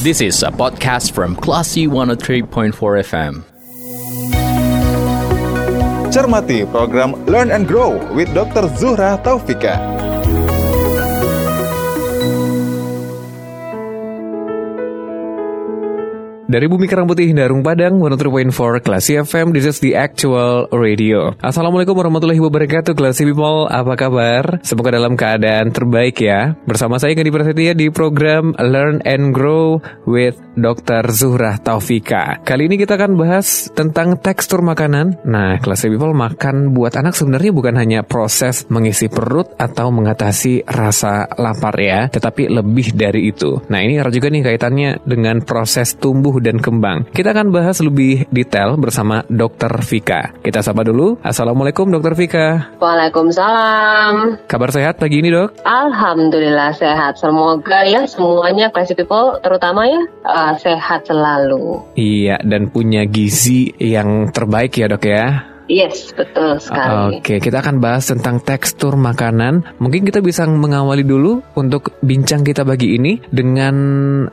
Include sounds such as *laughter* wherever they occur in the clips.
This is a podcast from Classy 103.4 FM. Cermati program Learn and Grow with Dr. Zuhra Taufika. Dari Bumi Kerang Putih Darung Padang 103.4 Klasi FM This is the actual radio. Assalamualaikum warahmatullahi wabarakatuh Klasi People. Apa kabar? Semoga dalam keadaan terbaik ya. Bersama saya Gadi Prasetya di program Learn and Grow with Dr. Zuhrah Taufika. Kali ini kita akan bahas tentang tekstur makanan. Nah Klasi People makan buat anak sebenarnya bukan hanya proses mengisi perut Atau mengatasi rasa lapar ya Tetapi lebih dari itu. Nah ini juga nih kaitannya dengan proses tumbuh dan kembang. Kita akan bahas lebih detail bersama Dr. Vika. Kita sapa dulu. Assalamualaikum Dr. Vika. Waalaikumsalam. Kabar sehat pagi ini dok? Alhamdulillah sehat. Semoga ya semuanya classy people terutama ya uh, sehat selalu. Iya dan punya gizi yang terbaik ya dok ya. Yes, betul sekali. Oke, kita akan bahas tentang tekstur makanan. Mungkin kita bisa mengawali dulu untuk bincang kita bagi ini dengan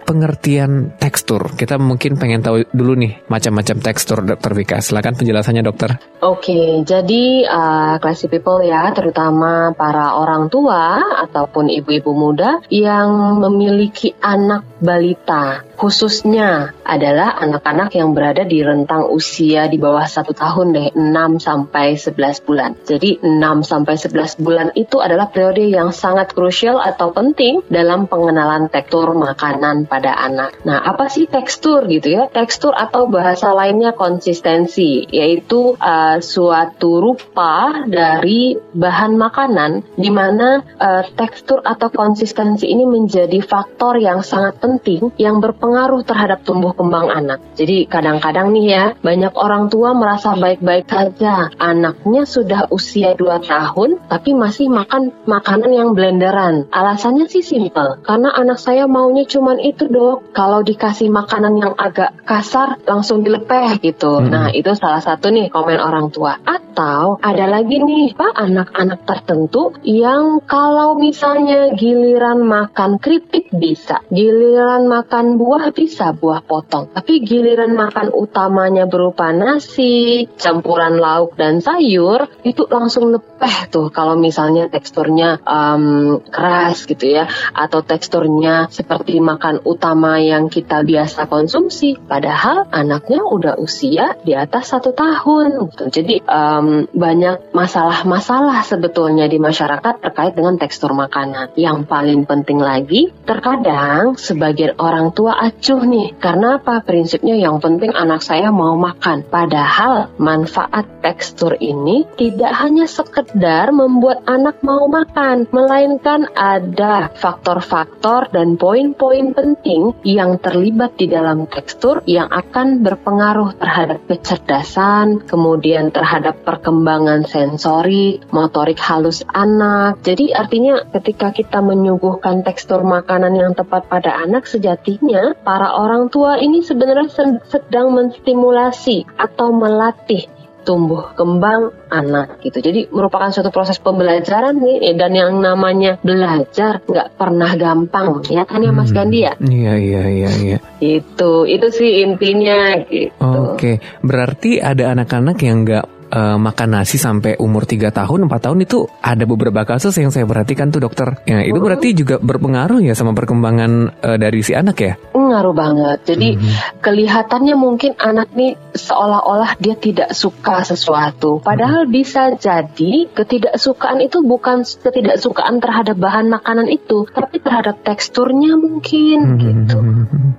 pengertian tekstur. Kita mungkin pengen tahu dulu nih macam-macam tekstur Dokter Vika. Silakan penjelasannya Dokter. Oke, jadi uh, classy people ya, terutama para orang tua ataupun ibu-ibu muda yang memiliki anak balita, khususnya adalah anak-anak yang berada di rentang usia di bawah satu tahun deh, 6 sampai 11 bulan. Jadi 6 sampai 11 bulan itu adalah periode yang sangat krusial atau penting dalam pengenalan tekstur makanan pada anak. Nah, apa sih tekstur gitu ya? Tekstur atau bahasa lainnya konsistensi, yaitu uh, suatu rupa dari bahan makanan di mana uh, tekstur atau konsistensi ini menjadi faktor yang sangat penting yang berpengaruh terhadap tumbuh kembang anak. Jadi kadang-kadang nih ya, banyak orang tua merasa baik-baik saja anaknya sudah usia 2 tahun tapi masih makan makanan yang blenderan. Alasannya sih simple, karena anak saya maunya cuman itu dok. Kalau dikasih makanan yang agak kasar langsung dilepeh gitu. Hmm. Nah itu salah satu nih komen orang tua. Atau ada lagi nih pak anak-anak tertentu yang kalau misalnya giliran makan keripik bisa, giliran makan buah bisa buah potong. Tapi giliran makan utamanya berupa nasi, campuran lauk dan sayur itu langsung lepeh tuh kalau misalnya teksturnya um, keras gitu ya. Atau teksturnya seperti makan utama yang kita biasa konsumsi padahal anaknya udah usia di atas satu tahun gitu. jadi um, banyak masalah-masalah sebetulnya di masyarakat terkait dengan tekstur makanan. Yang paling penting lagi terkadang sebagian orang tua acuh nih. Karena apa? Prinsipnya yang penting anak saya mau makan. Padahal manfaat tekstur ini tidak hanya sekedar membuat anak mau makan, melainkan ada faktor-faktor dan poin-poin penting yang terlibat di dalam tekstur yang akan berpengaruh terhadap kecerdasan, kemudian terhadap perkembangan sensori, motorik halus anak. Jadi artinya ketika kita menyuguhkan tekstur makanan yang tepat pada anak sejatinya para orang tua ini sebenarnya sedang menstimulasi atau melatih tumbuh kembang anak gitu. Jadi merupakan suatu proses pembelajaran nih dan yang namanya belajar nggak pernah gampang ya kan ya Mas hmm. Gandhi ya? Iya iya iya iya. Itu itu sih intinya gitu. Oke, berarti ada anak-anak yang nggak uh, makan nasi sampai umur 3 tahun, 4 tahun itu ada beberapa kasus yang saya perhatikan tuh dokter. Ya, itu berarti juga berpengaruh ya sama perkembangan uh, dari si anak ya? Ngaruh banget. Jadi hmm. kelihatannya mungkin anak nih seolah-olah dia tidak suka sesuatu. Padahal hmm. bisa jadi ketidaksukaan itu bukan ketidaksukaan terhadap bahan makanan itu, tapi terhadap teksturnya mungkin hmm. gitu.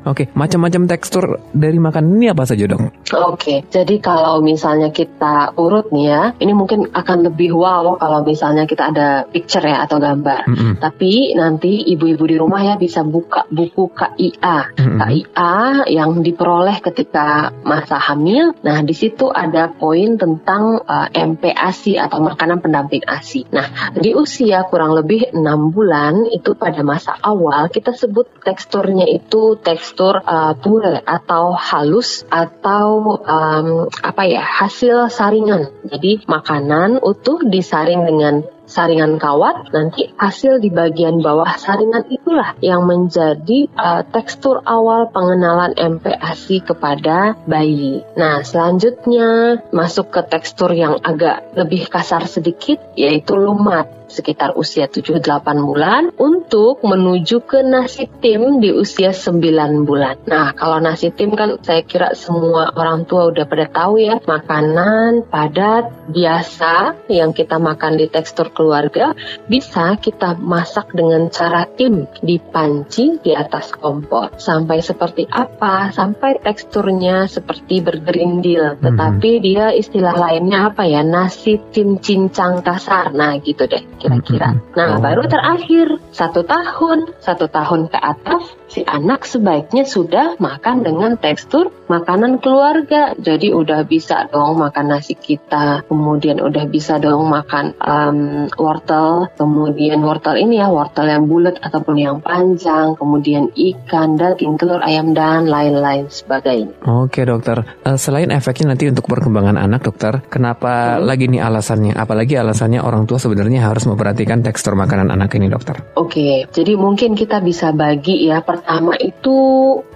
Oke, okay. macam-macam tekstur dari makanan ini apa saja dong? Oke, okay. jadi kalau misalnya kita urut nih ya, ini mungkin akan lebih wow kalau misalnya kita ada picture ya atau gambar. Mm -hmm. Tapi nanti ibu-ibu di rumah ya bisa buka buku KIA hmm. KIA yang diperoleh ketika masa hamil. Nah, di situ ada poin tentang uh, MPASI atau makanan pendamping ASI. Nah, di usia kurang lebih enam bulan itu pada masa awal kita sebut teksturnya itu tekstur uh, pure atau halus atau um, apa ya hasil saringan. Jadi makanan utuh disaring dengan saringan kawat, nanti hasil di bagian bawah saringan itulah yang menjadi uh, tekstur awal pengenalan MPASI kepada bayi. Nah, selanjutnya masuk ke tekstur yang agak lebih kasar sedikit, yaitu lumat sekitar usia 7-8 bulan untuk menuju ke nasi tim di usia 9 bulan. Nah, kalau nasi tim kan saya kira semua orang tua udah pada tahu ya, makanan padat, biasa yang kita makan di tekstur keluarga bisa kita masak dengan cara tim di panci di atas kompor. Sampai seperti apa? Sampai teksturnya seperti bergerindil, tetapi hmm. dia istilah lainnya apa ya? Nasi tim cincang kasar. Nah, gitu deh kira-kira. Nah, oh. baru terakhir satu tahun, satu tahun ke atas si anak sebaiknya sudah makan dengan tekstur makanan keluarga. Jadi udah bisa dong makan nasi kita, kemudian udah bisa dong makan um, wortel, kemudian wortel ini ya wortel yang bulat ataupun yang panjang, kemudian ikan, daging, telur, ayam dan lain-lain sebagainya. Oke dokter, uh, selain efeknya nanti untuk perkembangan anak dokter, kenapa hmm. lagi nih alasannya? Apalagi alasannya orang tua sebenarnya harus memperhatikan tekstur makanan anak ini, dokter? Oke, jadi mungkin kita bisa bagi ya. Pertama itu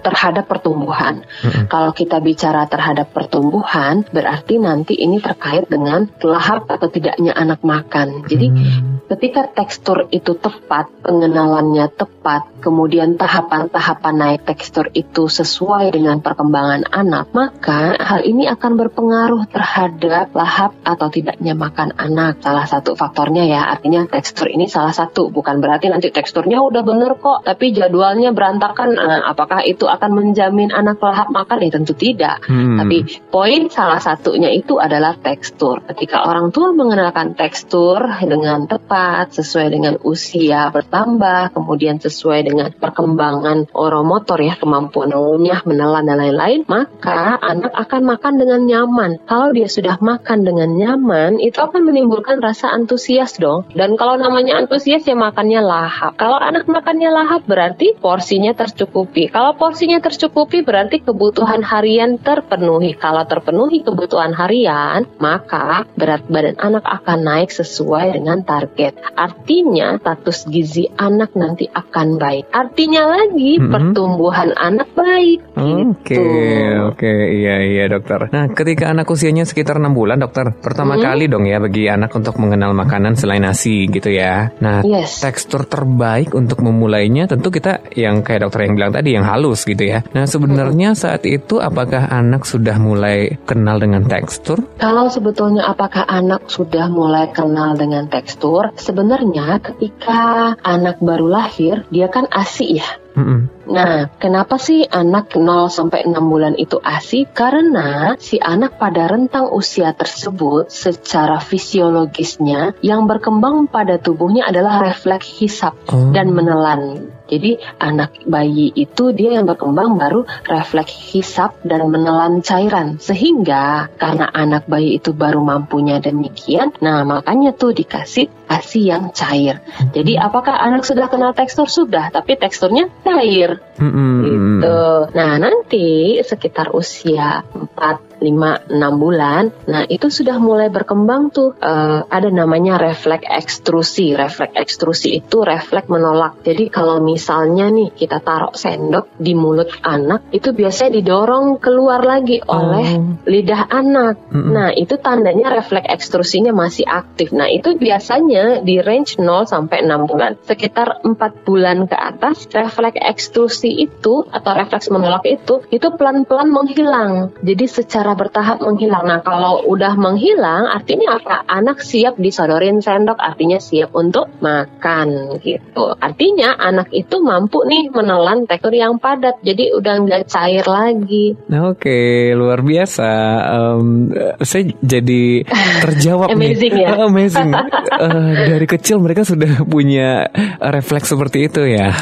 terhadap pertumbuhan. Hmm. Kalau kita bicara terhadap pertumbuhan, berarti nanti ini terkait dengan lahap atau tidaknya anak makan. Jadi hmm. ketika tekstur itu tepat, pengenalannya tepat, kemudian tahapan-tahapan naik tekstur itu sesuai dengan perkembangan anak, maka hal ini akan berpengaruh terhadap lahap atau tidaknya makan anak. Salah satu faktornya ya, artinya tekstur ini salah satu, bukan berarti nanti teksturnya udah bener kok, tapi jadwalnya berantakan. Nah, apakah itu akan menjamin anak lahap makan? Ya tentu tidak. Hmm. Tapi poin salah satunya itu adalah tekstur. Ketika orang tua mengenalkan tekstur dengan tepat, sesuai dengan usia bertambah, kemudian sesuai dengan perkembangan oromotor ya, kemampuan mengunyah, menelan dan lain-lain, maka anak akan makan dengan nyaman. Kalau dia sudah makan dengan nyaman, itu akan menimbulkan rasa antusias dong. Dan kalau namanya antusias ya makannya lahap. Kalau anak makannya lahap berarti porsinya tercukupi. Kalau porsinya tercukupi berarti kebutuhan harian terpenuhi. Kalau terpenuhi kebutuhan harian, maka berat badan anak akan naik sesuai dengan target. Artinya status gizi anak nanti akan baik. Artinya lagi mm -hmm. pertumbuhan anak baik. Oke, okay, oke, okay. iya iya dokter. Nah, ketika anak usianya sekitar enam bulan, dokter, pertama hmm. kali dong ya bagi anak untuk mengenal makanan selain nasi gitu ya. Nah, yes. tekstur terbaik untuk memulainya tentu kita yang kayak dokter yang bilang tadi yang halus gitu ya. Nah, sebenarnya hmm. saat itu apakah anak sudah mulai kenal dengan tekstur? Kalau sebetulnya apakah anak sudah mulai kenal dengan tekstur? Sebenarnya ketika anak baru lahir, dia kan ASI ya. Mm -mm. Nah, kenapa sih anak 0 sampai 6 bulan itu ASI? Karena si anak pada rentang usia tersebut secara fisiologisnya yang berkembang pada tubuhnya adalah refleks hisap oh. dan menelan. Jadi anak bayi itu dia yang berkembang baru refleks hisap dan menelan cairan. Sehingga karena anak bayi itu baru mampunya demikian, nah makanya tuh dikasih ASI yang cair. Jadi apakah anak sudah kenal tekstur? Sudah, tapi teksturnya cair. Mm-hmm. Gitu. Nah, nanti sekitar usia 4 5 6 bulan. Nah, itu sudah mulai berkembang tuh uh, ada namanya refleks ekstrusi. Refleks ekstrusi itu refleks menolak. Jadi kalau misalnya nih kita taruh sendok di mulut anak, itu biasanya didorong keluar lagi oleh oh. lidah anak. Mm-hmm. Nah, itu tandanya refleks ekstrusinya masih aktif. Nah, itu biasanya di range 0 sampai 6 bulan. Sekitar 4 bulan ke atas, refleks ekstrusi itu atau refleks menolak itu itu pelan-pelan menghilang. Jadi secara bertahap menghilang. Nah, kalau udah menghilang, artinya apa? Anak siap disodorin sendok, artinya siap untuk makan gitu. Artinya anak itu mampu nih menelan tekstur yang padat, jadi udah nggak cair lagi. Oke, luar biasa. Um, saya jadi terjawab *laughs* Amazing nih. ya? *laughs* Amazing. uh, *laughs* dari kecil mereka sudah punya refleks seperti itu ya.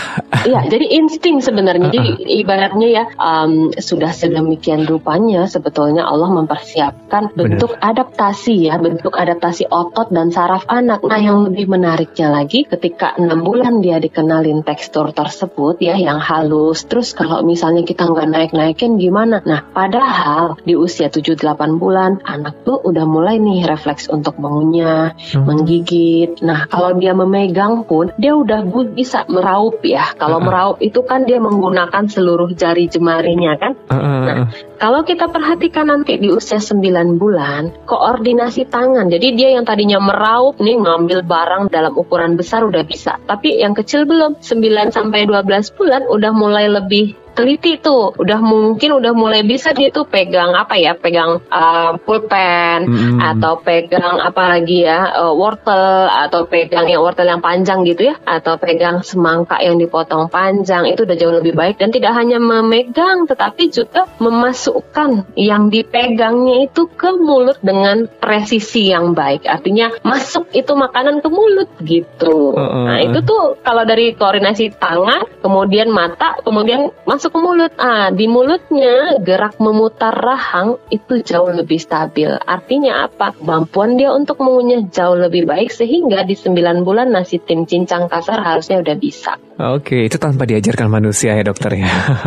Iya, jadi insting sebenarnya. Jadi ibaratnya ya um, sudah sedemikian rupanya sebetulnya Allah mempersiapkan bentuk adaptasi ya, bentuk adaptasi otot dan saraf anak. Nah, yang lebih menariknya lagi ketika enam bulan dia dikenalin tekstur tersebut ya yang halus. Terus kalau misalnya kita nggak naik-naikin gimana? Nah, padahal di usia 7-8 bulan anak tuh udah mulai nih refleks untuk mengunyah, Hmm. menggigit. Nah, kalau dia memegang pun dia udah bisa meraup ya. Kalau Ah. meraup itu kan dia menggunakan seluruh jari jemarinya kan. Uh, uh, uh. Nah, kalau kita perhatikan nanti di usia 9 bulan, koordinasi tangan. Jadi dia yang tadinya meraup nih ngambil barang dalam ukuran besar udah bisa. Tapi yang kecil belum. 9 sampai 12 bulan udah mulai lebih teliti tuh. Udah mungkin udah mulai bisa dia tuh pegang apa ya? Pegang uh, pulpen Mm-mm. atau pegang apa lagi ya? uh, wortel atau pegang yang wortel yang panjang gitu ya atau pegang semangka yang dipotong panjang itu udah jauh lebih baik dan tidak hanya memegang tetapi juga memasukkan yang dipegangnya itu ke mulut dengan presisi yang baik artinya masuk itu makanan ke mulut gitu Uh-uh. nah itu tuh kalau dari koordinasi tangan kemudian mata kemudian masuk ke mulut ah di mulutnya gerak memutar rahang itu jauh lebih stabil artinya apa kemampuan dia untuk mengunyah jauh lebih baik sehingga di 9 bulan nasi tim cincang kasar harusnya udah bisa Oke, itu tanpa diajarkan manusia ya dokter ya.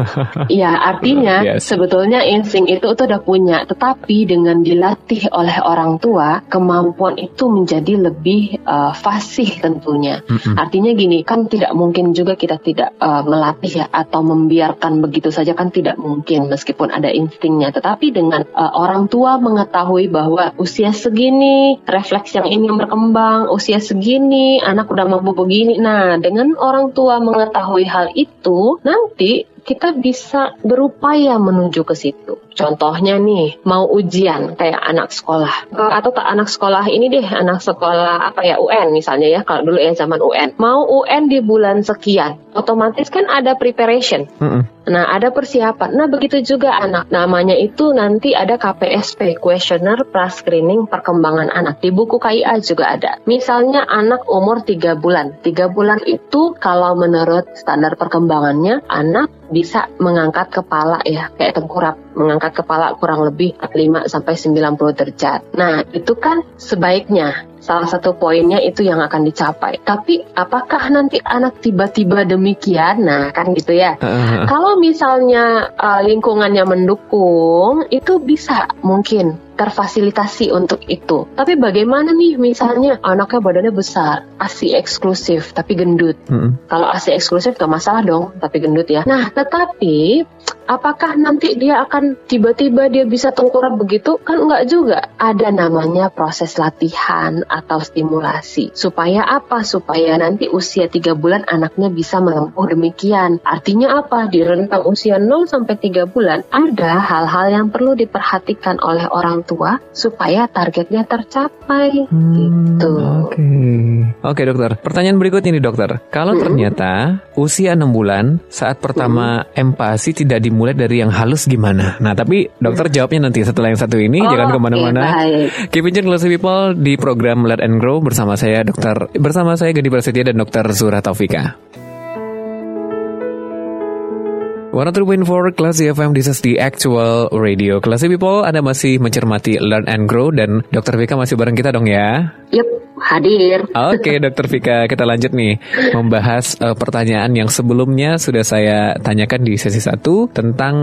*laughs* Iya, artinya Yes. sebetulnya insting itu tuh udah punya, tetapi dengan dilatih oleh orang tua, kemampuan itu menjadi lebih uh, fasih tentunya. Mm-mm. Artinya gini, kan tidak mungkin juga kita tidak uh, melatih ya atau membiarkan begitu saja kan tidak mungkin meskipun ada instingnya. Tetapi dengan uh, orang tua mengetahui bahwa usia segini refleks yang ini berkembang, usia segini anak udah mampu begini. Nah, dengan orang tua mengetahui hal itu, nanti kita bisa berupaya menuju ke situ. Contohnya nih, mau ujian kayak anak sekolah Eh, atau tak anak sekolah ini deh, anak sekolah apa ya UN misalnya ya, kalau dulu ya zaman UN. Mau UN di bulan sekian, otomatis kan ada preparation. Mm-mm. Nah, ada persiapan. Nah, begitu juga anak. Namanya itu nanti ada KPSP, Questionnaire Pra-Screening Perkembangan Anak. Di buku KIA juga ada. Misalnya anak umur 3 bulan. 3 bulan itu kalau menurut standar perkembangannya, anak bisa mengangkat kepala ya, kayak tengkurap. Mengangkat kepala kurang lebih 45 sampai 90 derajat. Nah, itu kan sebaiknya salah satu poinnya itu yang akan dicapai. Tapi apakah nanti anak tiba-tiba demikian? Nah, kan gitu ya. *laughs* Uh. Kalau misalnya uh, lingkungannya mendukung, itu bisa mungkin terfasilitasi untuk itu. Tapi bagaimana nih misalnya anaknya badannya besar, ASI eksklusif tapi gendut. Mm-mm. Kalau ASI eksklusif gak masalah dong, tapi gendut ya. Nah, tetapi apakah nanti dia akan tiba-tiba dia bisa tengkurap begitu? Kan enggak juga. Ada namanya proses latihan atau stimulasi. Supaya apa? Supaya nanti usia 3 bulan anaknya bisa menempuh demikian. Artinya apa? Di rentang usia 0 sampai 3 bulan ada hal-hal yang perlu diperhatikan oleh orang tua supaya targetnya tercapai. Hmm, Gitu. Oke. Oke dokter. Pertanyaan berikutnya nih dokter. Kalau Mm-mm. ternyata usia 6 bulan saat pertama empati tidak dimulai dari yang halus gimana? Nah tapi dokter jawabnya nanti setelah yang satu ini. jangan Oke, ke mana-mana. baik. Keep in tune Classy People di program Let and Grow bersama saya dokter bersama saya Gadi Prasetya dan dokter Zura Taufika. 103.4 Classy FM, this is the actual radio. Classy People, Anda masih mencermati Learn and Grow dan Dokter Vika masih bareng kita dong ya. Yup, hadir. Oke, *laughs* Dokter Vika, kita lanjut nih membahas eh, pertanyaan yang sebelumnya sudah saya tanyakan di sesi 1 tentang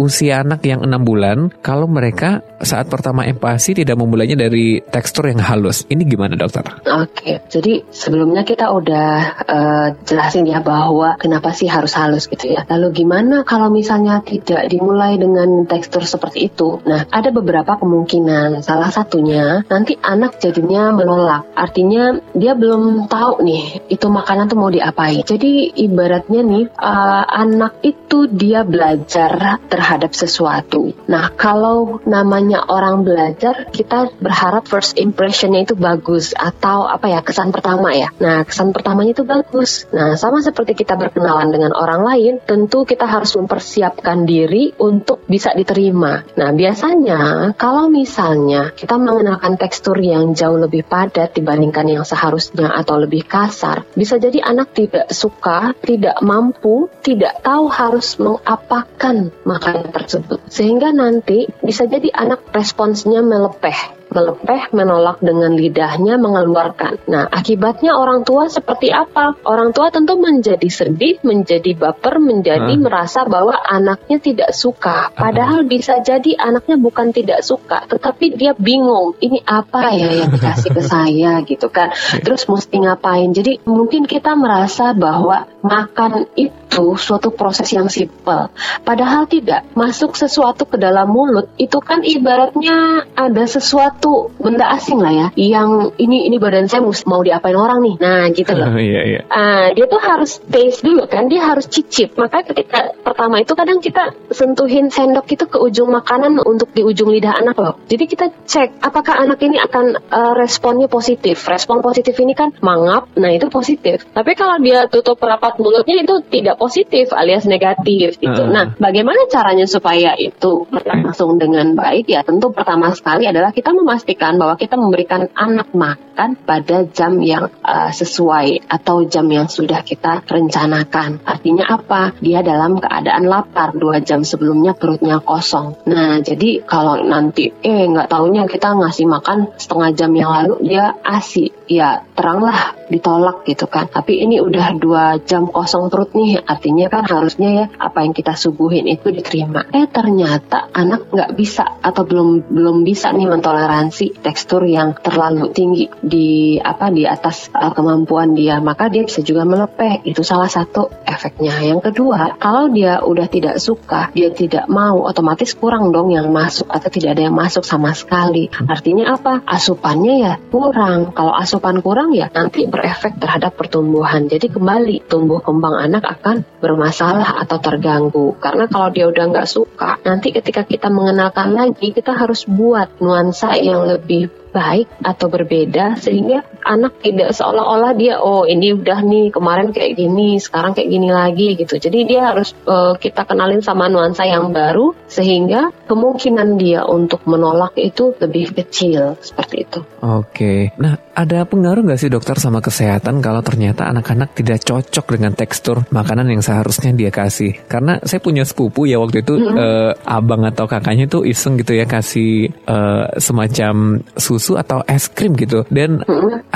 usia anak yang 6 bulan. Kalau mereka saat pertama empati tidak memulainya dari tekstur yang halus. Ini gimana, Dokter? Oke, jadi sebelumnya kita udah eh, jelasin ya bahwa kenapa sih harus halus gitu ya. Lalu gimana kalau misalnya tidak dimulai dengan tekstur seperti itu? Nah, ada beberapa kemungkinan. Salah satunya nanti anak jadinya menolak. Artinya dia belum tahu nih itu makanan tuh mau diapain. Jadi ibaratnya nih eh, anak itu dia belajar terhadap sesuatu. Nah, kalau namanya orang belajar, kita berharap first impressionnya itu bagus atau apa ya kesan pertama ya. Nah, kesan pertamanya itu bagus. Nah, sama seperti kita berkenalan dengan orang lain, tentu kita harus mempersiapkan diri untuk bisa diterima. Nah, biasanya kalau misalnya kita mengenalkan tekstur yang jauh lebih padat dibandingkan yang seharusnya atau lebih kasar, bisa jadi anak tidak suka, tidak mampu, tidak tahu harus mengapakan makanan tersebut. Sehingga nanti bisa jadi anak responsnya melepeh melepeh, menolak dengan lidahnya, mengeluarkan. Nah, akibatnya orang tua seperti apa? Orang tua tentu menjadi sedih, menjadi baper, menjadi uh. merasa bahwa anaknya tidak suka. Padahal uh. bisa jadi anaknya bukan tidak suka, tetapi dia bingung. Ini apa ya yang dikasih ke saya *laughs* gitu kan? Terus mesti ngapain? Jadi mungkin kita merasa bahwa makan itu suatu proses yang simpel. Padahal tidak. Masuk sesuatu ke dalam mulut itu kan ibaratnya ada sesuatu satu benda asing lah ya. Yang ini ini badan saya mau diapain orang nih. Nah gitu loh. *laughs* Iya, iya. Uh, dia tuh harus taste dulu kan. Dia harus cicip. Maka ketika pertama itu kadang kita sentuhin sendok itu ke ujung makanan untuk di ujung lidah anak loh. Jadi kita cek apakah anak ini akan uh, responnya positif. Respon positif ini kan mangap. Nah itu positif. Tapi kalau dia tutup rapat mulutnya itu tidak positif alias negatif gitu. Uh. nah bagaimana caranya supaya itu berlangsung dengan baik? Ya tentu pertama sekali adalah kita memastikan memastikan bahwa kita memberikan anak makan pada jam yang uh, sesuai atau jam yang sudah kita rencanakan. Artinya apa? Dia dalam keadaan lapar dua jam sebelumnya perutnya kosong. Nah jadi kalau nanti eh nggak taunya kita ngasih makan setengah jam yang lalu dia asi, ya teranglah ditolak gitu kan. Tapi ini udah dua jam kosong perut nih, artinya kan harusnya ya apa yang kita suguhin itu diterima. Eh ternyata anak nggak bisa atau belum belum bisa nih mentoleransi toleransi tekstur yang terlalu tinggi di apa di atas uh, kemampuan dia maka dia bisa juga melepeh. Itu salah satu efeknya. Yang kedua kalau dia udah tidak suka dia tidak mau otomatis kurang dong yang masuk atau tidak ada yang masuk sama sekali. Artinya apa? Asupannya ya kurang. Kalau asupan kurang ya nanti berefek terhadap pertumbuhan. Jadi kembali tumbuh kembang anak akan bermasalah atau terganggu. Karena kalau dia udah nggak suka nanti ketika kita mengenalkan lagi kita harus buat nuansa yang lebih baik atau berbeda sehingga anak tidak seolah-olah dia oh ini udah nih kemarin kayak gini sekarang kayak gini lagi gitu jadi dia harus uh, kita kenalin sama nuansa yang baru sehingga kemungkinan dia untuk menolak itu lebih kecil seperti itu. Oke, nah ada pengaruh nggak sih dokter sama kesehatan kalau ternyata anak-anak tidak cocok dengan tekstur makanan yang seharusnya dia kasih? Karena saya punya sepupu ya waktu itu mm -hmm. uh, abang atau kakaknya tuh iseng gitu ya kasih uh, semacam susu susu atau es krim gitu dan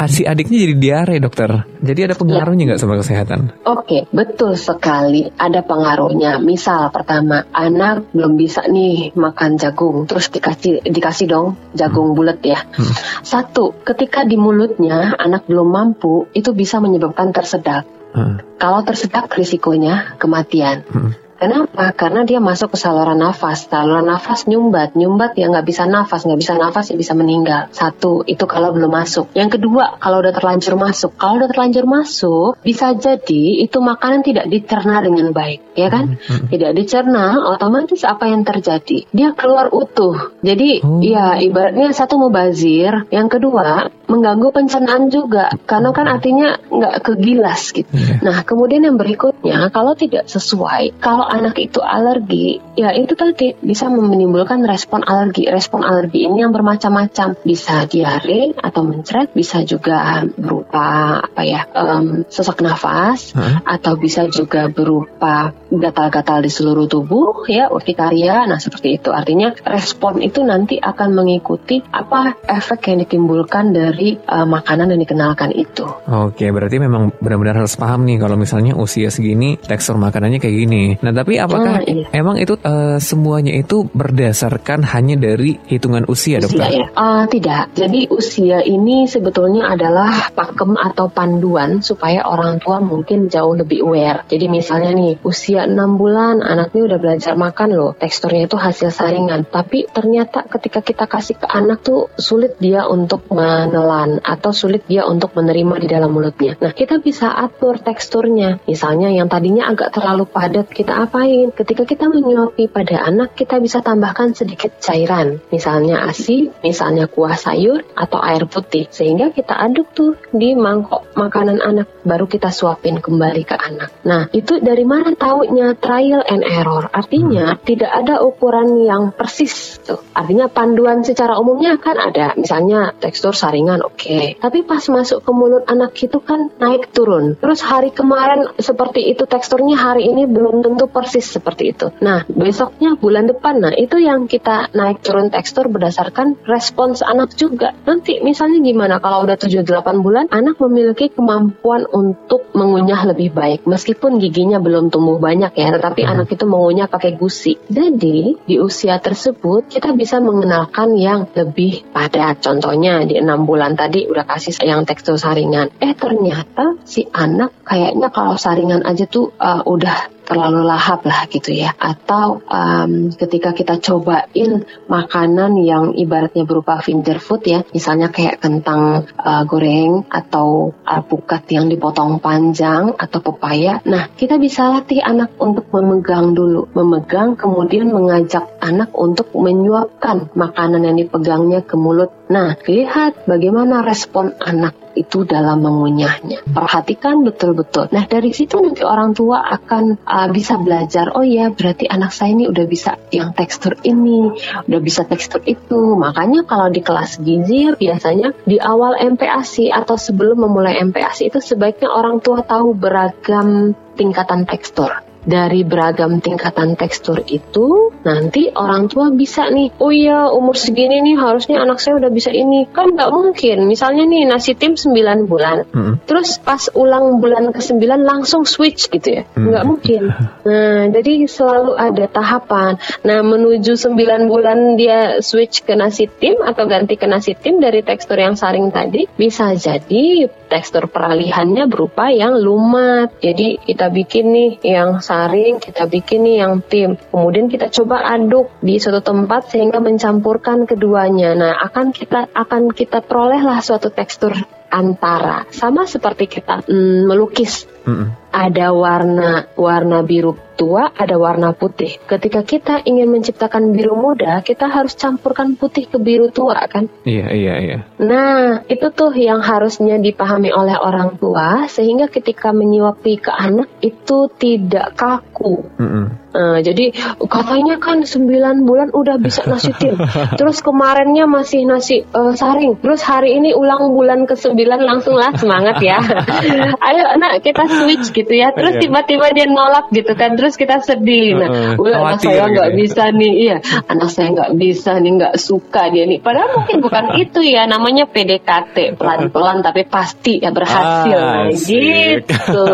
si adiknya jadi diare dokter jadi ada pengaruhnya nggak ya. sama kesehatan oke okay, betul sekali ada pengaruhnya misal pertama anak belum bisa nih makan jagung terus dikasih dikasih dong jagung hmm. bulat ya hmm. satu ketika di mulutnya anak belum mampu itu bisa menyebabkan tersedak hmm. kalau tersedak risikonya kematian hmm. Kenapa? Karena dia masuk ke saluran nafas. Saluran nafas nyumbat, nyumbat ya nggak bisa nafas, nggak bisa nafas ya bisa meninggal. Satu, itu kalau belum masuk. Yang kedua, kalau udah terlanjur masuk. Kalau udah terlanjur masuk, bisa jadi itu makanan tidak dicerna dengan baik, ya kan? Hmm, hmm. Tidak dicerna, otomatis apa yang terjadi? Dia keluar utuh. Jadi, oh. ya ibaratnya satu mubazir, yang kedua mengganggu pencernaan juga, karena kan artinya nggak kegilas gitu. Yeah. Nah, kemudian yang berikutnya, kalau tidak sesuai, kalau anak itu alergi, ya itu tadi bisa menimbulkan respon alergi. Respon alergi ini yang bermacam-macam, bisa diare atau mencret, bisa juga berupa apa ya um, sesak nafas, huh? atau bisa juga berupa gatal-gatal di seluruh tubuh, ya urtikaria. Nah seperti itu. Artinya respon itu nanti akan mengikuti apa efek yang ditimbulkan dari uh, makanan yang dikenalkan itu. Oke, berarti memang benar-benar harus paham nih kalau misalnya usia segini tekstur makanannya kayak gini. Nah tapi apakah hmm, iya. emang itu uh, semuanya itu berdasarkan hanya dari hitungan usia, usia dokter? Ya? Uh, tidak. Jadi usia ini sebetulnya adalah pakem atau panduan supaya orang tua mungkin jauh lebih aware. Jadi misalnya nih usia 6 bulan anaknya udah belajar makan loh, teksturnya itu hasil saringan. Tapi ternyata ketika kita kasih ke anak tuh sulit dia untuk menelan atau sulit dia untuk menerima di dalam mulutnya. Nah kita bisa atur teksturnya. Misalnya yang tadinya agak terlalu padat kita ngapain? Ketika kita menyuapi pada anak, kita bisa tambahkan sedikit cairan, misalnya ASI, misalnya kuah sayur atau air putih, sehingga kita aduk tuh di mangkok makanan anak, baru kita suapin kembali ke anak. Nah, itu dari mana taunya trial and error? Artinya hmm. tidak ada ukuran yang persis tuh. Artinya panduan secara umumnya kan ada, misalnya tekstur saringan oke, okay. tapi pas masuk ke mulut anak itu kan naik turun. Terus hari kemarin seperti itu teksturnya hari ini belum tentu persis seperti itu. Nah, besoknya bulan depan, nah itu yang kita naik turun tekstur berdasarkan respons anak juga. Nanti misalnya gimana kalau udah 7-8 bulan, anak memiliki kemampuan untuk mengunyah lebih baik. Meskipun giginya belum tumbuh banyak ya, tetapi hmm. anak itu mengunyah pakai gusi. Jadi, di usia tersebut kita bisa mengenalkan yang lebih padat. Contohnya di enam bulan tadi udah kasih yang tekstur saringan. Eh ternyata si anak kayaknya kalau saringan aja tuh uh, udah terlalu lahap lah gitu ya. Atau um, ketika kita cobain makanan yang ibaratnya berupa finger food ya misalnya kayak kentang uh, goreng atau alpukat yang dipotong panjang atau pepaya nah kita bisa latih anak untuk memegang dulu. Memegang kemudian mengajak anak untuk menyuapkan makanan yang dipegangnya ke mulut. Nah lihat bagaimana respon anak itu dalam mengunyahnya. Perhatikan betul-betul. Nah dari situ nanti orang tua akan uh, bisa belajar. Oh ya berarti anak saya ini udah bisa yang tekstur ini, udah bisa tekstur itu. Makanya kalau di kelas gizi biasanya di awal MPASI atau sebelum memulai MPASI itu sebaiknya orang tua tahu beragam tingkatan tekstur dari beragam tingkatan tekstur itu nanti orang tua bisa nih oh iya umur segini nih harusnya anak saya udah bisa ini. Kan nggak mungkin. Misalnya nih nasi tim 9 bulan hmm. terus pas ulang bulan ke 9 langsung switch gitu ya? Hmm. nggak mungkin. *laughs* Nah jadi selalu ada tahapan. Nah menuju 9 bulan dia switch ke nasi tim atau ganti ke nasi tim dari tekstur yang saring tadi bisa jadi tekstur peralihannya berupa yang lumat. Jadi kita bikin nih yang saring, kita bikin nih yang tim. Kemudian kita coba aduk di suatu tempat sehingga mencampurkan keduanya. Nah, akan kita akan kita perolehlah suatu tekstur antara sama seperti kita mm, melukis. Mm -mm. Ada warna warna biru tua, ada warna putih. Ketika kita ingin menciptakan biru muda, kita harus campurkan putih ke biru tua kan? Iya, iya, iya. Nah, itu tuh yang harusnya dipahami oleh orang tua sehingga ketika menyuapi ke anak itu tidak kaku. Mm -mm. Nah, jadi katanya kan 9 bulan udah bisa nasi tim. *laughs* Terus kemarinnya masih nasi uh, saring. Terus hari ini ulang bulan ke-9 langsung lah semangat ya. *laughs* Ayo nak kita switch gitu ya. Terus iya. tiba-tiba dia nolak gitu kan. Terus kita sedih. Nah, uh, uh, anak saya nggak gitu. Bisa nih. Iya, anak saya nggak bisa nih, nggak suka dia nih. Padahal mungkin bukan *laughs* itu ya. Namanya PDKT pelan-pelan tapi pasti ya berhasil. Ah, gitu.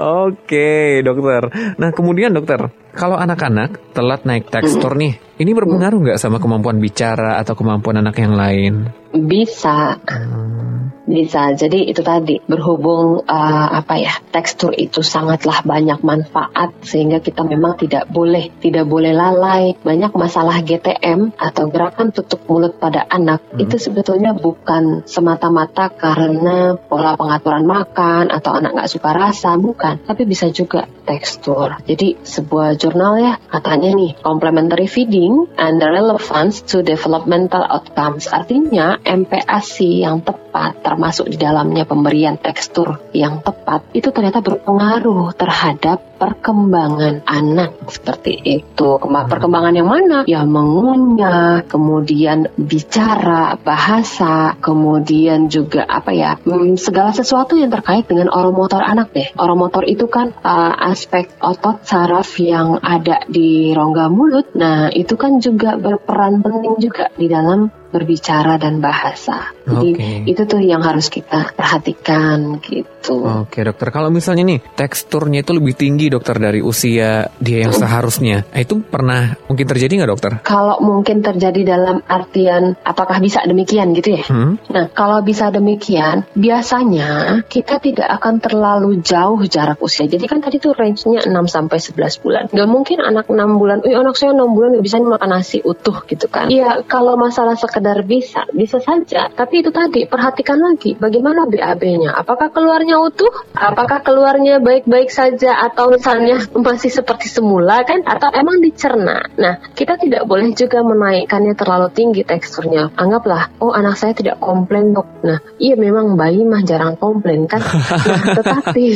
Oke, dokter. Nah, kemudian dokter, kalau anak-anak telat naik tekstur nih, ini berpengaruh nggak sama kemampuan bicara atau kemampuan anak yang lain? Bisa. Hmm. Bisa. Jadi itu tadi berhubung uh, apa ya tekstur itu sangatlah banyak manfaat sehingga kita memang tidak boleh tidak boleh lalai. Banyak masalah GTM atau gerakan tutup mulut pada anak hmm. itu sebetulnya bukan semata-mata karena pola pengaturan makan atau anak nggak suka rasa bukan, tapi bisa juga tekstur. Jadi sebuah jurnal ya. Katanya nih complementary feeding and relevance to developmental outcomes. Artinya MPASI yang tepat termasuk di dalamnya pemberian tekstur yang tepat itu ternyata berpengaruh terhadap perkembangan anak seperti itu. Perkembangan yang mana? Ya mengunyah, kemudian bicara, bahasa, kemudian juga apa ya? Hmm, segala sesuatu yang terkait dengan oromotor anak deh. Oromotor itu kan uh, aspek otot saraf yang ada di rongga mulut. Nah, itu kan juga berperan penting juga di dalam berbicara dan bahasa. Jadi okay. itu tuh yang harus kita perhatikan gitu. Oke okay, dokter, kalau misalnya nih teksturnya itu lebih tinggi dokter dari usia dia yang seharusnya, itu pernah mungkin terjadi nggak dokter? Kalau mungkin terjadi dalam artian apakah bisa demikian gitu ya? Hmm? Nah kalau bisa demikian, biasanya kita tidak akan terlalu jauh jarak usia. Jadi kan tadi tuh range-nya 6 sampai 11 bulan. Gak mungkin anak 6 bulan, "Wih, anak saya 6 bulan bisa makan nasi utuh gitu kan." Iya, kalau masalah sekedar sekedar bisa, bisa saja. Tapi itu tadi, perhatikan lagi bagaimana BAB-nya. Apakah keluarnya utuh? Apakah keluarnya baik-baik saja atau misalnya masih seperti semula kan? Atau emang dicerna? Nah, kita tidak boleh juga menaikkannya terlalu tinggi teksturnya. Anggaplah, oh anak saya tidak komplain dok. Nah, iya memang bayi mah jarang komplain kan. Nah, *laughs* tetapi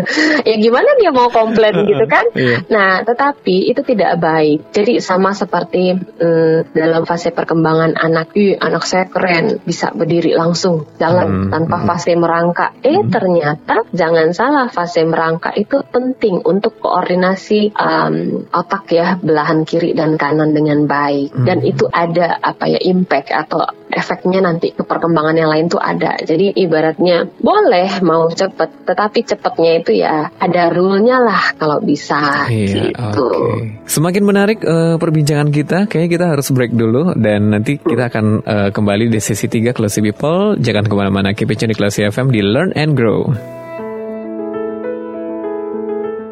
*laughs* ya gimana dia mau komplain gitu kan? Iya. Nah, tetapi itu tidak baik. Jadi sama seperti mm, dalam fase perkembangan anak, Ih, anak saya keren, bisa berdiri langsung, jalan Hmm, tanpa hmm. fase merangkak. Eh, ternyata jangan salah, fase merangkak itu penting untuk koordinasi um, otak ya, belahan kiri dan kanan dengan baik. Dan Hmm. itu ada apa ya impact atau efeknya nanti ke perkembangan yang lain tuh ada. Jadi ibaratnya boleh mau cepet, tetapi cepetnya itu ya ada rule-nya lah kalau bisa Iya, gitu. oke. Semakin menarik eh, perbincangan kita, kayaknya kita harus break dulu dan nanti kita akan eh, kembali di sesi 3 Classy People. Jangan ke mana-mana, keep it di Classy FM di Learn and Grow.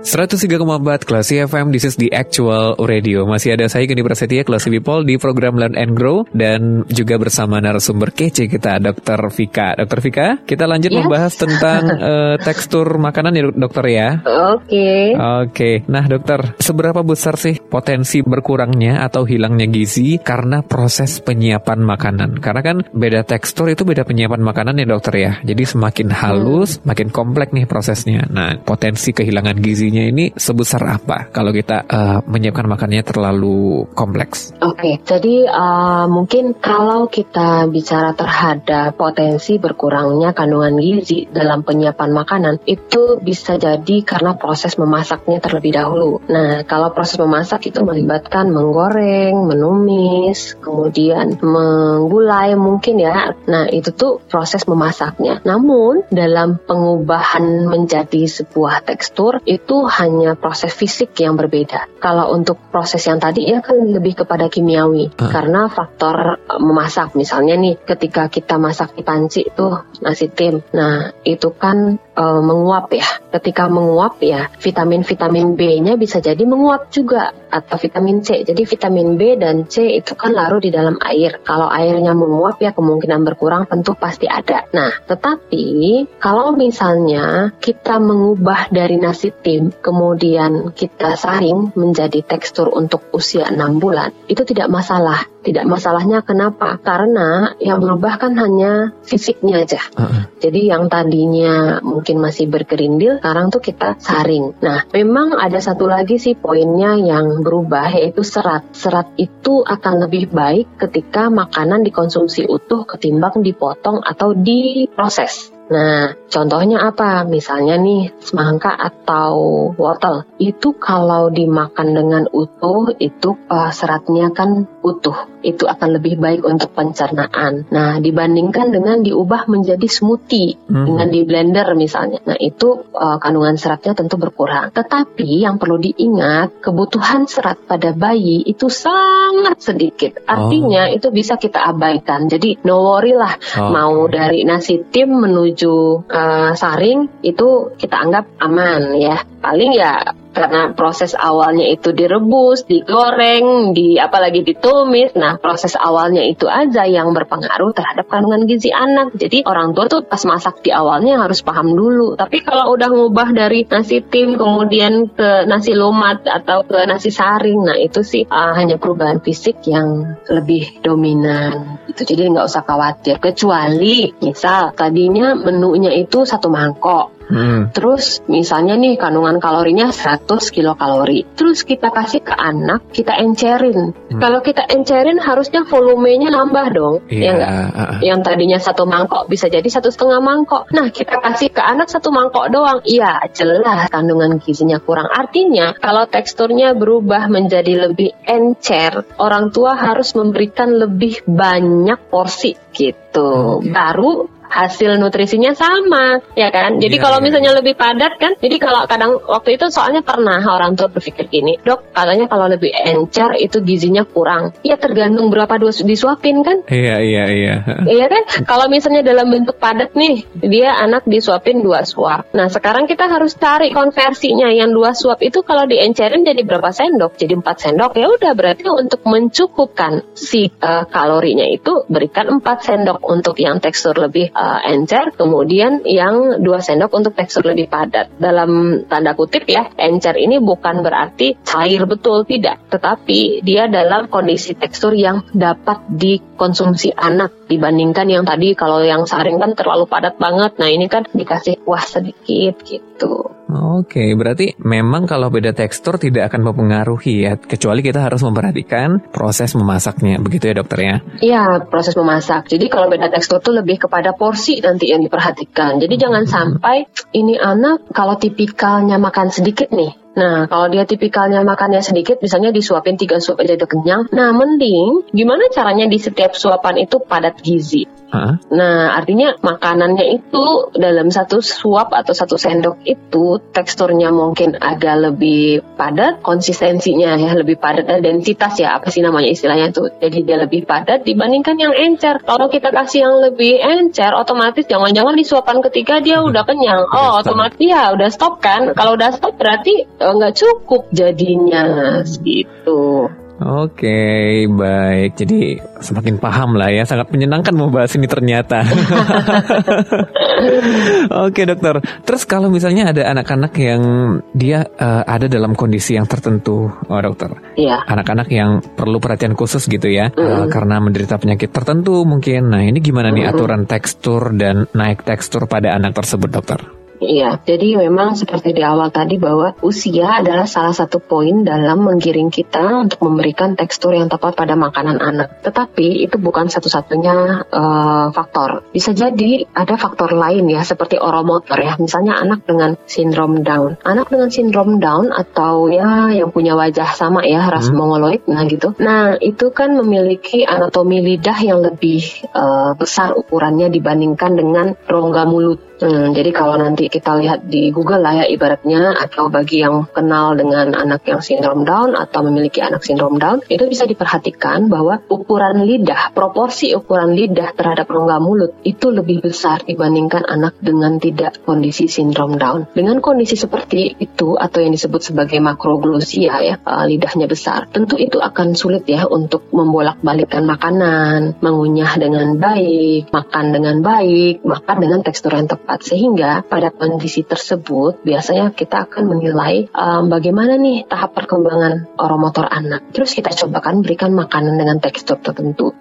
103,4 Classy FM, this is the actual radio. Masih ada saya Geni Prasetya, Classy People di program Learn and Grow dan juga bersama narasumber kece kita, Dr. Vika. Dr. Vika, kita lanjut Yes. membahas tentang *laughs* eh, tekstur makanan ya dokter ya. Oke. Oke, nah dokter, seberapa besar sih potensi berkurangnya atau hilangnya gizi karena proses penyiapan makanan? Karena kan beda tekstur itu beda penyiapan makanan ya dokter ya. Jadi semakin halus, makin kompleks nih prosesnya. Nah, potensi kehilangan gizinya ini sebesar apa kalau kita eh, menyiapkan makanannya terlalu kompleks? Oke, jadi uh, mungkin kalau kita bicara terhadap potensi berkurangnya kandungan gizi dalam penyiapan makanan, itu bisa jadi karena proses memasaknya terlebih dahulu. Nah, kalau proses memasak itu melibatkan menggoreng, menumis, kemudian menggulai mungkin ya. Nah, itu tuh proses memasaknya. Namun, dalam pengubahan menjadi sebuah tekstur, itu hanya proses fisik yang berbeda. Kalau untuk proses yang tadi ya kan lebih kepada kimiawi Ah. karena faktor uh, memasak misalnya nih ketika kita masak di panci tuh nasi tim. Nah, itu kan uh, menguap ya. Ketika menguap ya vitamin-vitamin B-nya bisa jadi menguap juga atau vitamin C. Jadi vitamin B dan C itu kan larut di dalam air. Kalau airnya menguap ya kemungkinan berkurang tentu pasti ada. Nah, tetapi kalau misalnya kita mengubah dari nasi tim kemudian kita saring menjadi tekstur untuk usia 6 bulan, itu tidak masalah. Tidak masalahnya kenapa? Karena yang berubah kan hanya fisiknya aja. Heeh. Jadi yang tadinya mungkin masih bergerindil, sekarang tuh kita saring. Nah, memang ada satu lagi sih poinnya yang berubah yaitu serat. Serat itu akan lebih baik ketika makanan dikonsumsi utuh ketimbang dipotong atau diproses. Nah, contohnya apa? Misalnya nih, semangka atau wortel. Itu kalau dimakan dengan utuh, itu eh, seratnya kan utuh. Itu akan lebih baik untuk pencernaan. Nah, dibandingkan dengan diubah menjadi smoothie Mhm. dengan di blender misalnya. Nah, itu eh, kandungan seratnya tentu berkurang. Tetapi yang perlu diingat, kebutuhan serat pada bayi itu sangat sedikit. Artinya itu bisa kita abaikan. Jadi no worry lah Oh, mau dari nasi tim menuju uh, saring itu kita anggap aman ya. Paling ya karena proses awalnya itu direbus, digoreng, di apalagi ditumis. Nah, proses awalnya itu aja yang berpengaruh terhadap kandungan gizi anak. Jadi orang tua tuh pas masak di awalnya harus paham dulu. Tapi kalau udah ngubah dari nasi tim kemudian ke nasi lumat atau ke nasi saring, nah itu sih uh, hanya perubahan fisik yang lebih dominan. Itu jadi nggak usah khawatir. Kecuali misal tadinya menunya itu satu mangkok. Hmm. Terus misalnya nih kandungan kalorinya 100 kilokalori. Terus kita kasih ke anak, kita encerin. Hmm. Kalau kita encerin harusnya volumenya nambah dong. Iya. Ya nggak? heeh. Yang tadinya satu mangkok bisa jadi satu setengah mangkok. Nah kita kasih ke anak satu mangkok doang. Iya jelas kandungan gizinya kurang. Artinya kalau teksturnya berubah menjadi lebih encer, orang tua harus memberikan lebih banyak porsi gitu. Hmm. Baru hasil nutrisinya sama, ya kan? Jadi Iya, kalau iya, misalnya lebih padat kan, jadi kalau kadang waktu itu soalnya pernah orang tua berpikir gini, dok katanya kalau lebih encer itu gizinya kurang. Ya tergantung berapa dos disuapin kan? Iya, iya, iya. *laughs* Iya kan? Kalau misalnya dalam bentuk padat nih, dia anak disuapin dua suap. Nah sekarang kita harus cari konversinya yang dua suap itu kalau diencerin jadi berapa sendok? Jadi empat sendok ya udah berarti untuk mencukupkan si uh, kalorinya itu berikan empat sendok untuk yang tekstur lebih uh, encer, kemudian yang dua sendok untuk tekstur lebih padat. Dalam tanda kutip ya, encer ini bukan berarti cair betul tidak, tetapi dia dalam kondisi tekstur yang dapat dikonsumsi anak dibandingkan yang tadi kalau yang saring kan terlalu padat banget. Nah ini kan dikasih kuah sedikit gitu. Oke, berarti memang kalau beda tekstur tidak akan mempengaruhi ya, kecuali kita harus memperhatikan proses memasaknya, begitu ya dokter ya? Iya, proses memasak. Jadi kalau beda tekstur tuh lebih kepada porsi nanti yang diperhatikan. Jadi jangan sampai ini anak kalau tipikalnya makan sedikit nih, Nah, kalau dia tipikalnya makannya sedikit, misalnya disuapin tiga suap aja udah kenyang. Nah, mending gimana caranya di setiap suapan itu padat gizi. Nah, artinya makanannya itu dalam satu suap atau satu sendok itu teksturnya mungkin agak lebih padat, konsistensinya ya lebih padat, eh, densitas ya apa sih namanya istilahnya itu. Jadi dia lebih padat dibandingkan yang encer. Kalau kita kasih yang lebih encer, otomatis jangan-jangan di suapan ketiga dia udah kenyang. Oh, otomatis ya udah stop kan. Kalau udah stop berarti nggak cukup jadinya gitu. Oke, baik. Jadi semakin paham lah ya. Sangat menyenangkan membahas ini ternyata. *laughs* Oke dokter. Terus kalau misalnya ada anak-anak yang dia eh, ada dalam kondisi yang tertentu, oh dokter. Iya. Anak-anak yang perlu perhatian khusus gitu ya, eh, karena menderita penyakit tertentu mungkin. Nah ini gimana nih aturan tekstur dan naik tekstur pada anak tersebut dokter? Iya, jadi memang seperti di awal tadi bahwa usia adalah salah satu poin dalam menggiring kita untuk memberikan tekstur yang tepat pada makanan anak. Tetapi itu bukan satu-satunya eh, faktor. Bisa jadi ada faktor lain ya, seperti oromotor ya. Misalnya anak dengan sindrom Down. Anak dengan sindrom Down atau ya yang punya wajah sama ya, ras mongoloid, nah gitu. Nah itu kan memiliki anatomi lidah yang lebih eh, besar ukurannya dibandingkan dengan rongga mulut. Hmm, jadi kalau nanti kita lihat di Google lah ya ibaratnya atau bagi yang kenal dengan anak yang sindrom Down atau memiliki anak sindrom Down itu bisa diperhatikan bahwa ukuran lidah, proporsi ukuran lidah terhadap rongga mulut itu lebih besar dibandingkan anak dengan tidak kondisi sindrom Down. Dengan kondisi seperti itu atau yang disebut sebagai makroglosia ya, uh, lidahnya besar, tentu itu akan sulit ya untuk membolak-balikkan makanan, mengunyah dengan baik, makan dengan baik, makan dengan tekstur yang tepat sehingga pada kondisi tersebut biasanya kita akan menilai um, bagaimana nih tahap perkembangan oromotor anak. Terus kita cobakan berikan makanan dengan tekstur tertentu.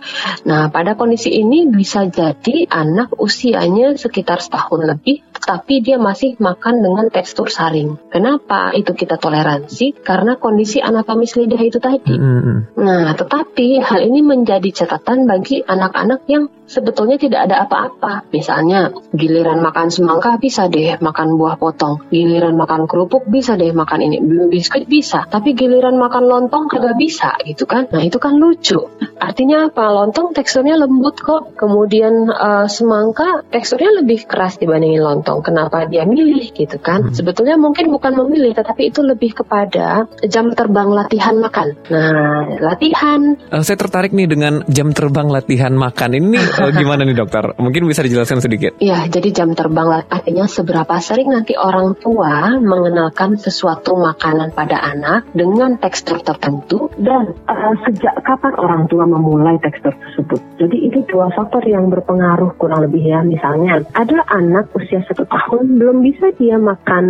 Nah, pada kondisi ini bisa jadi anak usianya sekitar setahun lebih, tetapi dia masih makan dengan tekstur saring. Kenapa itu kita toleransi? Karena kondisi anatomis lidah itu tadi. Mm-mm. Nah, tetapi hal ini menjadi catatan bagi anak-anak yang sebetulnya tidak ada apa-apa. Misalnya, giliran makan semangka bisa deh makan buah potong. Giliran makan kerupuk bisa deh makan ini. Biskuit bisa. Tapi giliran makan lontong kagak bisa gitu kan. Nah, itu kan lucu. Artinya apa? Lontong teksturnya lembut kok. Kemudian eh, semangka teksturnya lebih keras dibandingin lontong. Kenapa dia milih gitu kan? Sebetulnya mungkin bukan memilih, tetapi itu lebih kepada jam terbang latihan makan. Nah, latihan Eh, saya tertarik nih dengan jam terbang latihan makan ini eh, gimana nih dokter? Mungkin bisa dijelaskan sedikit. Ya, jadi jam terbang artinya seberapa sering nanti orang tua mengenalkan sesuatu makanan pada anak dengan tekstur tertentu dan uh, sejak kapan orang tua memulai tekstur tersebut. Jadi itu dua faktor yang berpengaruh kurang lebih ya. Misalnya ada anak usia satu tahun belum bisa dia makan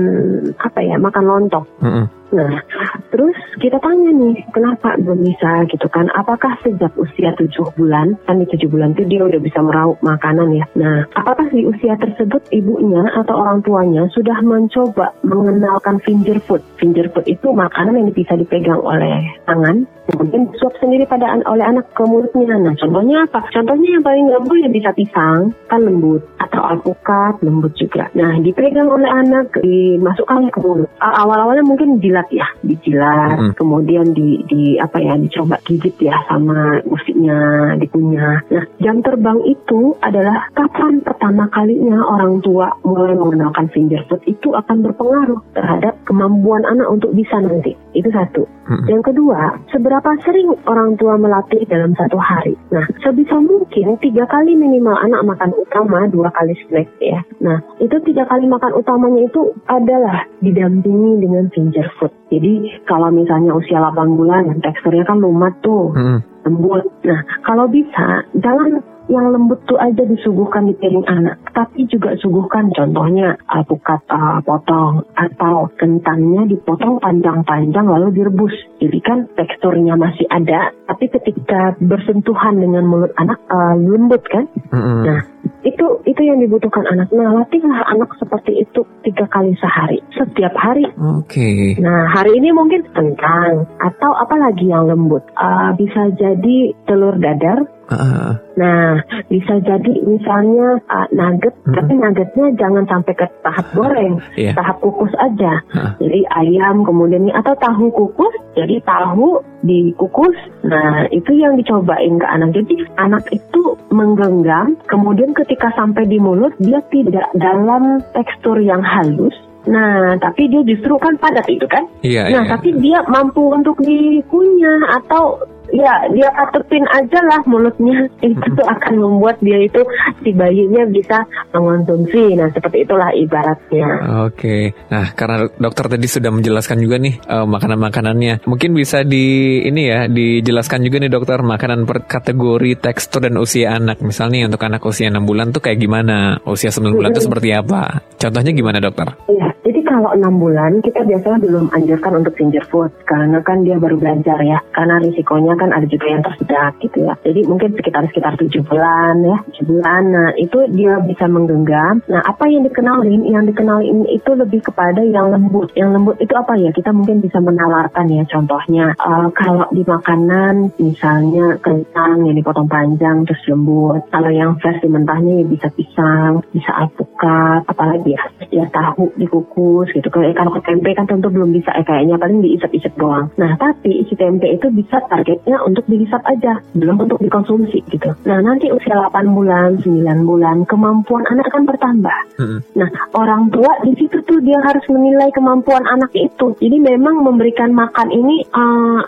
apa ya makan lontong. Mm-mm. Nah, terus kita tanya nih, kenapa belum bisa gitu kan? Apakah sejak usia tujuh bulan, kan di tujuh bulan itu dia udah bisa meraup makanan ya? Nah, apakah di usia tersebut ibunya atau orang tuanya sudah mencoba mengenalkan finger food? Finger food itu makanan yang bisa dipegang oleh tangan, kemudian disuap sendiri pada oleh anak ke mulutnya. Nah, contohnya apa? Contohnya yang paling gampang ya bisa pisang, kan lembut, atau alpukat, lembut juga. Nah, dipegang oleh anak, dimasukkan ke mulut. Awal-awalnya mungkin jilat ya, dijilat, Mm-mm. kemudian di, di apa ya, dicoba gigit ya sama gusinya, dikunyah. Nah, jam terbang itu adalah kapan pertama kalinya orang tua mulai mengenalkan finger food itu akan berpengaruh terhadap kemampuan anak untuk bisa nanti. Itu satu. Hmm. Yang kedua, seberapa sering orang tua melatih dalam satu hari. Nah, sebisa mungkin tiga kali minimal anak makan utama, dua kali snack ya. Nah, itu tiga kali makan utamanya itu adalah didampingi dengan finger food. Jadi kalau misalnya usia 8 bulan, teksturnya kan lumat tuh Hmm. lembut. Nah, kalau bisa jangan yang lembut tuh aja disuguhkan di piring anak, tapi juga suguhkan contohnya alpukat uh, potong atau kentangnya dipotong panjang-panjang lalu direbus. Jadi kan teksturnya masih ada, tapi ketika bersentuhan dengan mulut anak uh, lembut kan? Mm-mm. Nah, itu itu yang dibutuhkan anak. Nah, latihlah anak seperti itu tiga kali sehari, setiap hari. Oke. Nah, hari ini mungkin kentang atau apa lagi yang lembut. Ah, bisa jadi telur dadar. Ah, Nah, bisa jadi misalnya ah, nugget, Mhm. tapi nuggetnya jangan sampai ke tahap goreng, Iya. tahap kukus aja. Ah. Jadi ayam kemudian atau tahu kukus, jadi tahu dikukus. Nah, itu yang dicobain ke anak. Jadi anak itu menggenggam, kemudian ketika sampai di mulut dia tidak dalam tekstur yang halus. Nah, tapi dia justru kan padat itu kan? Iya, Nah, iya. tapi dia mampu untuk dikunyah atau ya dia katepin aja lah mulutnya. *laughs* Itu tuh akan membuat dia itu si bayinya bisa mengonsumsi. Nah, seperti itulah ibaratnya. Oke, nah karena dokter tadi sudah menjelaskan juga nih eh, makanan-makanannya, mungkin bisa di ini ya dijelaskan juga nih dokter makanan per kategori tekstur dan usia anak. Misalnya untuk anak usia 6 bulan tuh kayak gimana, usia 9 bulan tuh seperti apa? Contohnya gimana dokter? Iya, jadi kalau enam bulan kita biasanya belum anjurkan untuk finger food karena kan dia baru belajar ya. Karena risikonya kan ada juga yang tersedak gitu ya. Jadi mungkin sekitar sekitar tujuh bulan ya, tujuh bulan. Nah itu dia bisa menggenggam. Nah apa yang dikenalin? Yang dikenalin itu lebih kepada yang lembut. Yang lembut itu apa ya? Kita mungkin bisa menawarkan ya. Contohnya eh, kalau di makanan misalnya kentang yang dipotong panjang terus lembut. Kalau yang versi mentahnya ya bisa pisang, bisa alpukat, apalagi ya, ya tahu dikukus gitu. Kalau kalau ke tempe kan tentu belum bisa eh, kayaknya paling diisap-isap doang. Nah tapi isi tempe itu bisa targetnya untuk dihisap aja, belum untuk dikonsumsi gitu. Nah nanti usia 8 bulan, 9 bulan, kemampuan anak akan bertambah. Nah, orang tua di situ tuh dia harus menilai kemampuan anak itu. Jadi memang memberikan makan ini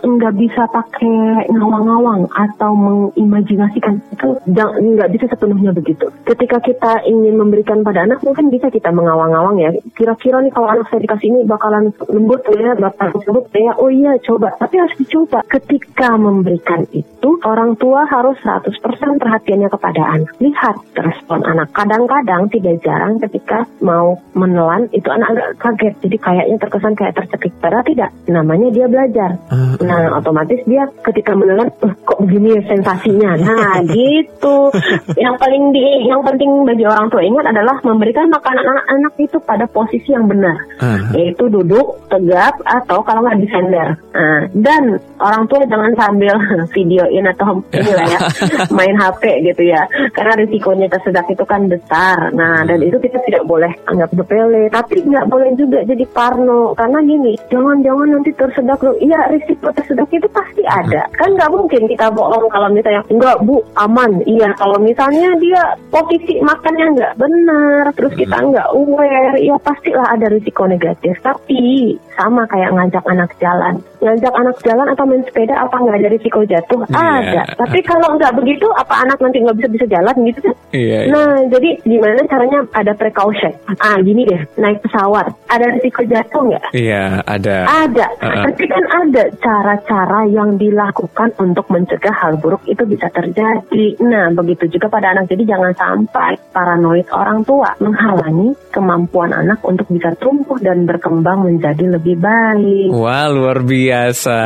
nggak bisa pakai ngawang-ngawang atau mengimajinasikan itu nggak bisa sepenuhnya begitu. Ketika kita ingin memberikan pada anak mungkin bisa kita mengawang-awang ya. Kira-kira nih kalau anak saya dikasih ini bakalan lembut ya, bakalan lembut ya. Oh iya coba, tapi harus dicoba. Ketika memberikan itu orang tua harus 100% perhatiannya kepada anak. Lihat respon anak. Kadang-kadang tidak jarang ketika mau menelan itu anak agak kaget. Jadi kayaknya terkesan kayak tercekik. Padahal tidak. Namanya dia belajar. Ah, Nah, otomatis dia ketika menelan, "Eh, kok begini ya sensasinya. Nah, *laughs* gitu. Yang paling di, yang penting bagi orang tua ingat adalah memberikan makanan anak-anak itu pada posisi yang benar, ah. yaitu duduk tegap atau kalau nggak di sender. Nah, dan orang tua jangan sambil *laughs* videoin atau inilah ya *laughs* main HP gitu ya, karena risikonya tersedak itu kan besar. Nah, dan itu kita tidak boleh anggap sepele, tapi nggak boleh juga jadi parno karena gini, jangan-jangan nanti tersedak loh. Iya, risiko tersedak itu pasti ada. Kan nggak mungkin kita bohong kalau misalnya enggak bu aman. Iya, kalau misalnya dia posisi makannya nggak benar, terus kita nggak aware, ya pastilah ada risiko negatif. Tapi sama kayak ngajak anak jalan, ngajak anak jalan atau main sepeda apa nggak ada risiko jatuh? Iya. Ada. Tapi kalau nggak begitu, apa anak nanti nggak bisa bisa jalan gitu kan? Iya, iya. Nah, jadi gimana caranya ada precaution? Ah, gini deh, naik pesawat, ada risiko jatuh nggak? Iya, ada. Ada, Uh-uh. tapi kan ada cara-cara yang dilakukan untuk mencegah hal buruk itu bisa terjadi. Nah, begitu juga pada anak. Jadi jangan sampai paranoid orang tua menghalangi kemampuan anak untuk bisa tumbuh dan berkembang menjadi lebih baik. Wah, luar biasa.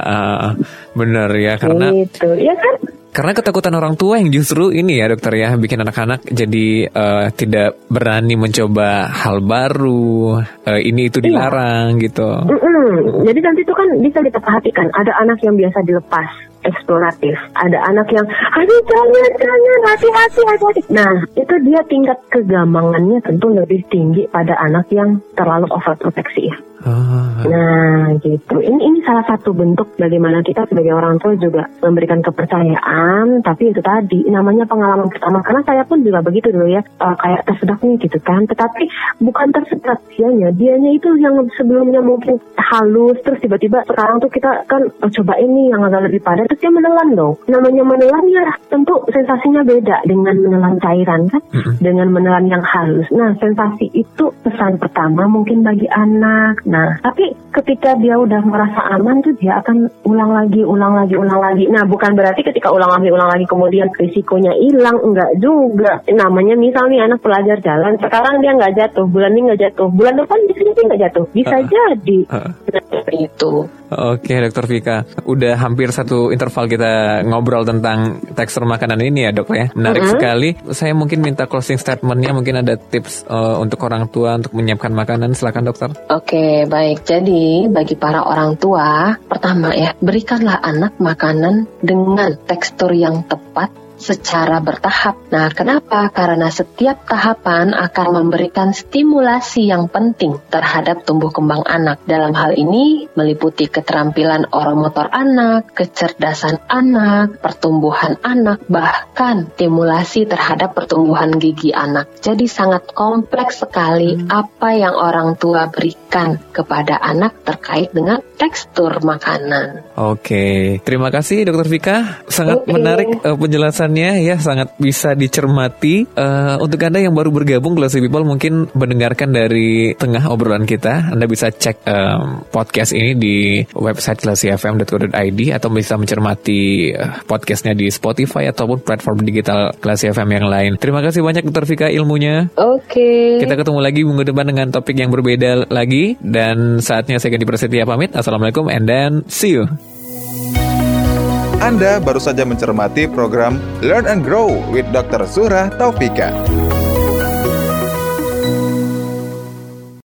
Ah, Bener ya, karena Gitu, ya kan? Karena ketakutan orang tua yang justru ini ya dokter ya bikin anak-anak jadi eh, tidak berani mencoba hal baru, eh, ini itu dilarang gitu. Mm-mm. Jadi nanti itu kan bisa kita perhatikan. Ada anak yang biasa dilepas, eksploratif. Ada anak yang, aduh jangan, jangan, hati-hati, hati-hati. Nah, itu dia tingkat kegampangannya tentu lebih tinggi pada anak yang terlalu overproteksi ya. Oh. Nah, gitu. Ini ini salah satu bentuk bagaimana kita sebagai orang tua juga memberikan kepercayaan, tapi itu tadi namanya pengalaman pertama. Karena saya pun juga begitu dulu ya, uh, kayak tersedak nih gitu kan. Tetapi bukan tersedak dianya, dianya itu yang sebelumnya mungkin halus, terus tiba-tiba sekarang tuh kita kan oh, coba ini yang agak lebih padat, terus dia menelan dong. Namanya menelan ya tentu sensasinya beda dengan menelan cairan kan, dengan menelan yang halus. Nah, sensasi itu pesan pertama mungkin bagi anak. Nah, tapi ketika dia udah merasa aman tuh dia akan ulang lagi, ulang lagi, ulang lagi. Nah, bukan berarti ketika ulang lagi, ulang lagi kemudian risikonya hilang, enggak juga. Namanya misalnya anak pelajar jalan, sekarang dia nggak jatuh, bulan ini nggak jatuh, bulan depan bisa jadi nggak jatuh, bisa Uh-uh. jadi. Uh-uh. Seperti itu. Oke, Dokter Vika. Udah hampir satu interval kita ngobrol tentang tekstur makanan ini ya, Dok ya. Menarik Mm-mm. sekali. Saya mungkin minta closing statementnya, mungkin ada tips uh, untuk orang tua untuk menyiapkan makanan. Silakan, Dokter. Oke, baik. Jadi, bagi para orang tua, pertama ya, berikanlah anak makanan dengan tekstur yang tepat secara bertahap. Nah, kenapa? Karena setiap tahapan akan memberikan stimulasi yang penting terhadap tumbuh kembang anak. Dalam hal ini meliputi keterampilan oromotor anak, kecerdasan anak, pertumbuhan anak, bahkan stimulasi terhadap pertumbuhan gigi anak. Jadi sangat kompleks sekali apa yang orang tua berikan kepada anak terkait dengan tekstur makanan. Oke, terima kasih Dokter Vika. Sangat Oke. menarik uh, penjelasannya ya, sangat bisa dicermati. Uh, untuk Anda yang baru bergabung Classy People mungkin mendengarkan dari tengah obrolan kita, Anda bisa cek um, podcast ini di website classyfm.co.id atau bisa mencermati uh, podcastnya di Spotify ataupun platform digital Classy FM yang lain. Terima kasih banyak Dokter Vika ilmunya. Oke. Kita ketemu lagi minggu depan dengan topik yang berbeda lagi dan saatnya saya ganti Prasetya pamit. Assalamualaikum and then see you. Anda baru saja mencermati program Learn and Grow with Dr. Zuhra Taufika.